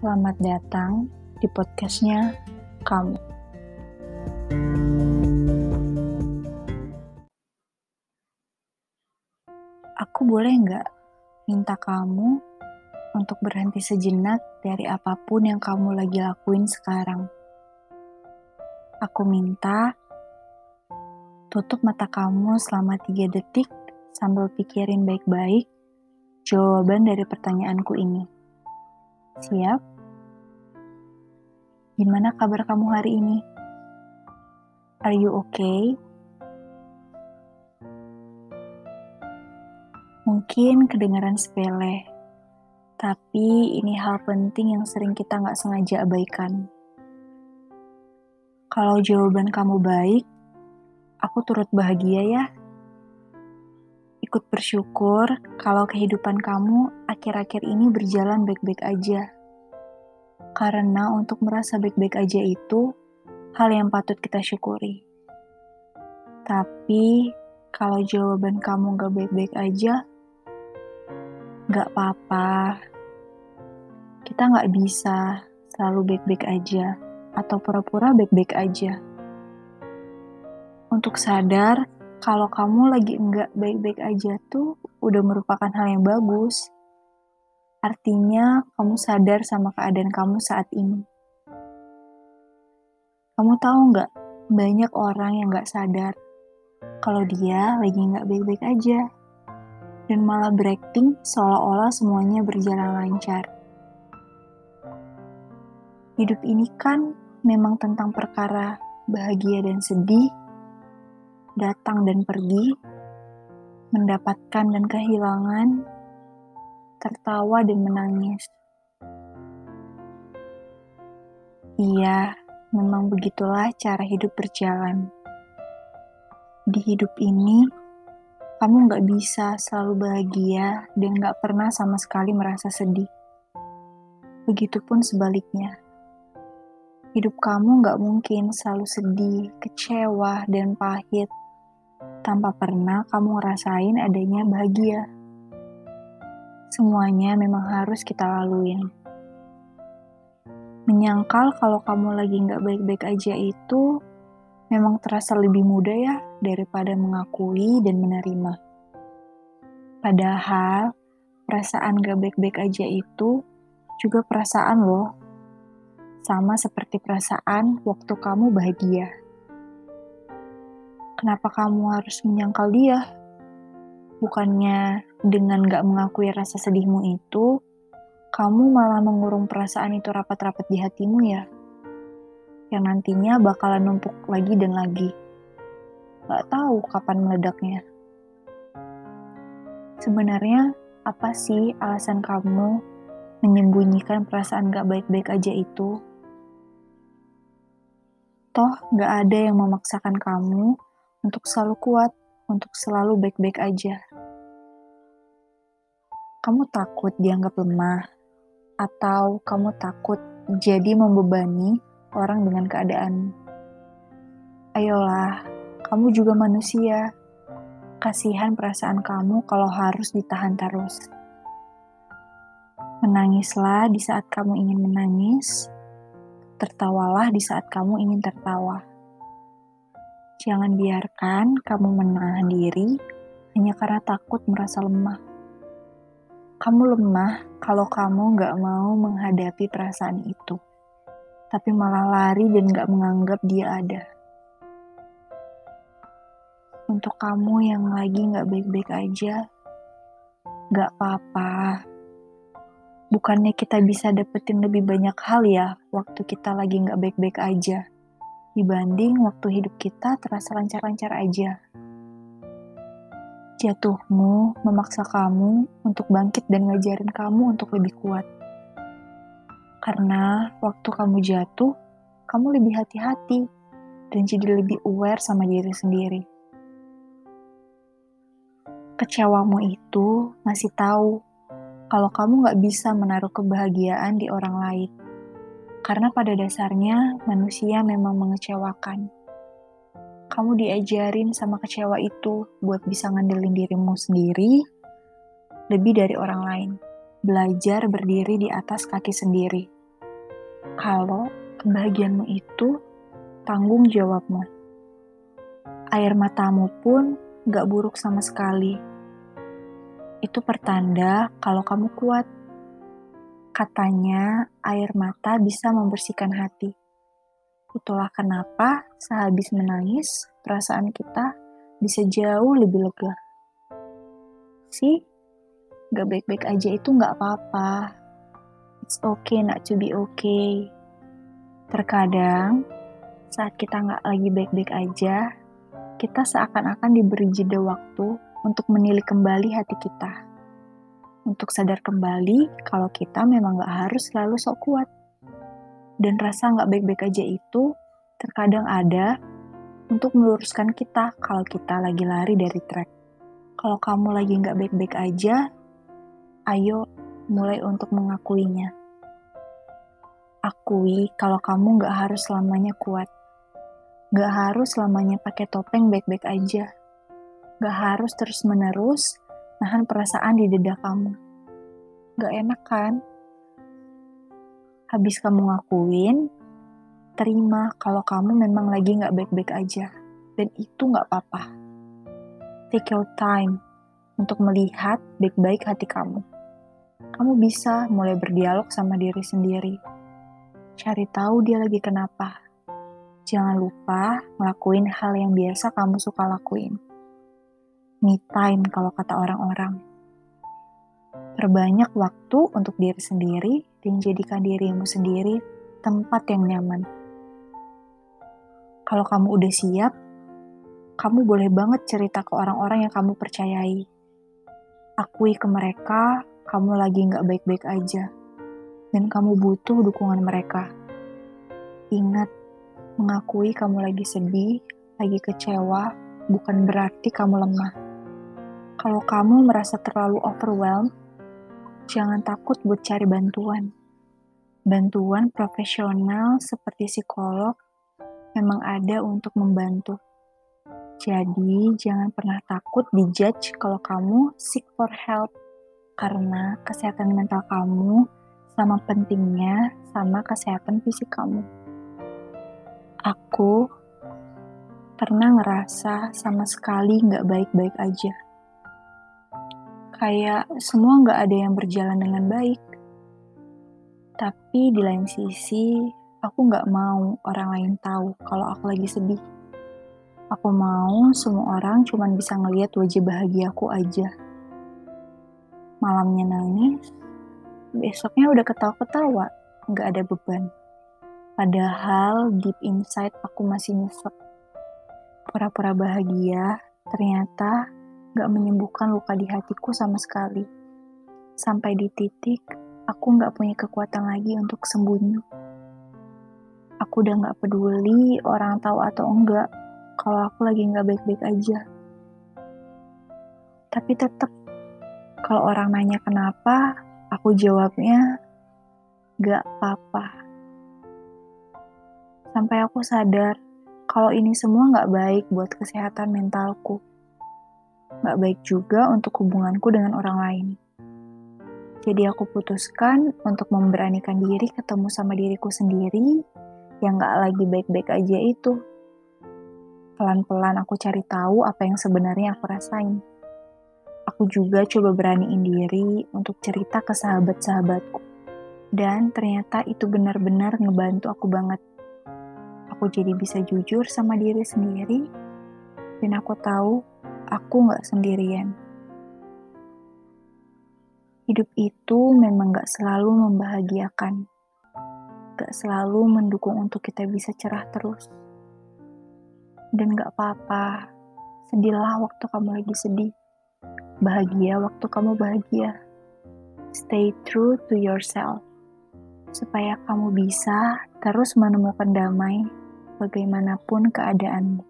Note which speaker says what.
Speaker 1: Selamat datang di podcastnya kamu. Aku boleh nggak minta kamu untuk berhenti sejenak dari apa pun yang kamu lagi lakuin sekarang? Aku minta tutup mata kamu selama tiga detik sambil pikirin baik-baik jawaban dari pertanyaanku ini. Siap? Gimana kabar kamu hari ini? Are you okay? Mungkin kedengaran sepele, tapi ini hal penting yang sering kita nggak sengaja abaikan. Kalau jawaban kamu baik, aku turut bahagia ya. Ikut bersyukur kalau kehidupan kamu akhir-akhir ini berjalan baik-baik aja. Karena untuk merasa baik-baik aja itu hal yang patut kita syukuri. Tapi kalau jawaban kamu gak baik-baik aja, gak apa-apa. Kita gak bisa selalu baik-baik aja atau pura-pura baik-baik aja. Untuk sadar kalau kamu lagi enggak baik-baik aja tuh udah merupakan hal yang bagus. Artinya kamu sadar sama keadaan kamu saat ini. Kamu tahu nggak, banyak orang yang nggak sadar kalau dia lagi nggak baik-baik aja dan malah berakting seolah-olah semuanya berjalan lancar. Hidup ini kan memang tentang perkara bahagia dan sedih, datang dan pergi, mendapatkan dan kehilangan, tertawa dan menangis. Iya, memang begitulah cara hidup berjalan. Di hidup ini, kamu nggak bisa selalu bahagia dan nggak pernah sama sekali merasa sedih. Begitupun sebaliknya. Hidup kamu nggak mungkin selalu sedih, kecewa, dan pahit tanpa pernah kamu ngerasain adanya bahagia. Semuanya memang harus kita laluin. Menyangkal kalau kamu lagi nggak baik-baik aja itu memang terasa lebih mudah ya daripada mengakui dan menerima. Padahal perasaan gak baik-baik aja itu juga perasaan loh. Sama seperti perasaan waktu kamu bahagia. Kenapa kamu harus menyangkal dia? Bukannya dengan gak mengakui rasa sedihmu itu, kamu malah mengurung perasaan itu rapat-rapat di hatimu ya? yang nantinya bakalan numpuk lagi dan lagi. Gak tahu kapan meledaknya. Sebenarnya, apa sih alasan kamu menyembunyikan perasaan gak baik-baik aja itu? Toh, gak ada yang memaksakan kamu untuk selalu kuat, untuk selalu baik-baik aja. Kamu takut dianggap lemah, atau kamu takut jadi membebani orang dengan keadaan. Ayolah, kamu juga manusia. Kasihan perasaan kamu kalau harus ditahan terus. Menangislah di saat kamu ingin menangis, tertawalah di saat kamu ingin tertawa. Jangan biarkan kamu menahan diri hanya karena takut merasa lemah. Kamu lemah kalau kamu gak mau menghadapi perasaan itu tapi malah lari dan gak menganggap dia ada. Untuk kamu yang lagi gak baik-baik aja, gak apa-apa. Bukannya kita bisa dapetin lebih banyak hal ya waktu kita lagi gak baik-baik aja, dibanding waktu hidup kita terasa lancar-lancar aja. Jatuhmu memaksa kamu untuk bangkit dan ngajarin kamu untuk lebih kuat karena waktu kamu jatuh, kamu lebih hati-hati dan jadi lebih aware sama diri sendiri. Kecewamu itu masih tahu kalau kamu gak bisa menaruh kebahagiaan di orang lain. Karena pada dasarnya manusia memang mengecewakan. Kamu diajarin sama kecewa itu buat bisa ngandelin dirimu sendiri lebih dari orang lain belajar berdiri di atas kaki sendiri. kalau kebahagiaanmu itu tanggung jawabmu. Air matamu pun gak buruk sama sekali. Itu pertanda kalau kamu kuat. Katanya air mata bisa membersihkan hati. Itulah kenapa sehabis menangis, perasaan kita bisa jauh lebih lega. Sih, gak baik-baik aja itu gak apa-apa. It's okay not to be okay. Terkadang, saat kita nggak lagi baik-baik aja, kita seakan-akan diberi jeda waktu untuk menilik kembali hati kita. Untuk sadar kembali kalau kita memang nggak harus selalu sok kuat. Dan rasa nggak baik-baik aja itu terkadang ada untuk meluruskan kita kalau kita lagi lari dari track. Kalau kamu lagi nggak baik-baik aja, ayo mulai untuk mengakuinya. Akui kalau kamu gak harus selamanya kuat. Gak harus selamanya pakai topeng baik-baik aja. Gak harus terus-menerus nahan perasaan di dada kamu. Gak enak kan? Habis kamu ngakuin, terima kalau kamu memang lagi gak baik-baik aja. Dan itu gak apa-apa. Take your time untuk melihat baik-baik hati kamu. Kamu bisa mulai berdialog sama diri sendiri Cari tahu dia lagi kenapa. Jangan lupa ngelakuin hal yang biasa kamu suka lakuin. Me time kalau kata orang-orang. Perbanyak waktu untuk diri sendiri dan jadikan dirimu sendiri tempat yang nyaman. Kalau kamu udah siap, kamu boleh banget cerita ke orang-orang yang kamu percayai. Akui ke mereka, kamu lagi nggak baik-baik aja dan kamu butuh dukungan mereka. Ingat, mengakui kamu lagi sedih, lagi kecewa, bukan berarti kamu lemah. Kalau kamu merasa terlalu overwhelmed, jangan takut buat cari bantuan. Bantuan profesional seperti psikolog memang ada untuk membantu. Jadi, jangan pernah takut dijudge kalau kamu seek for help, karena kesehatan mental kamu sama pentingnya sama kesehatan fisik kamu. Aku pernah ngerasa sama sekali nggak baik-baik aja. Kayak semua nggak ada yang berjalan dengan baik. Tapi di lain sisi, aku nggak mau orang lain tahu kalau aku lagi sedih. Aku mau semua orang cuma bisa ngeliat wajah bahagiaku aja. Malamnya nangis, besoknya udah ketawa-ketawa, nggak ada beban. Padahal deep inside aku masih nyesek. Pura-pura bahagia, ternyata nggak menyembuhkan luka di hatiku sama sekali. Sampai di titik, aku nggak punya kekuatan lagi untuk sembunyi. Aku udah nggak peduli orang tahu atau enggak kalau aku lagi nggak baik-baik aja. Tapi tetap, kalau orang nanya kenapa, Aku jawabnya, gak apa-apa. Sampai aku sadar kalau ini semua gak baik buat kesehatan mentalku. Gak baik juga untuk hubunganku dengan orang lain. Jadi aku putuskan untuk memberanikan diri ketemu sama diriku sendiri yang gak lagi baik-baik aja itu. Pelan-pelan aku cari tahu apa yang sebenarnya aku rasain aku juga coba beraniin diri untuk cerita ke sahabat-sahabatku. Dan ternyata itu benar-benar ngebantu aku banget. Aku jadi bisa jujur sama diri sendiri, dan aku tahu aku gak sendirian. Hidup itu memang gak selalu membahagiakan, gak selalu mendukung untuk kita bisa cerah terus. Dan gak apa-apa, sedihlah waktu kamu lagi sedih Bahagia waktu kamu bahagia. Stay true to yourself. Supaya kamu bisa terus menemukan damai bagaimanapun keadaanmu.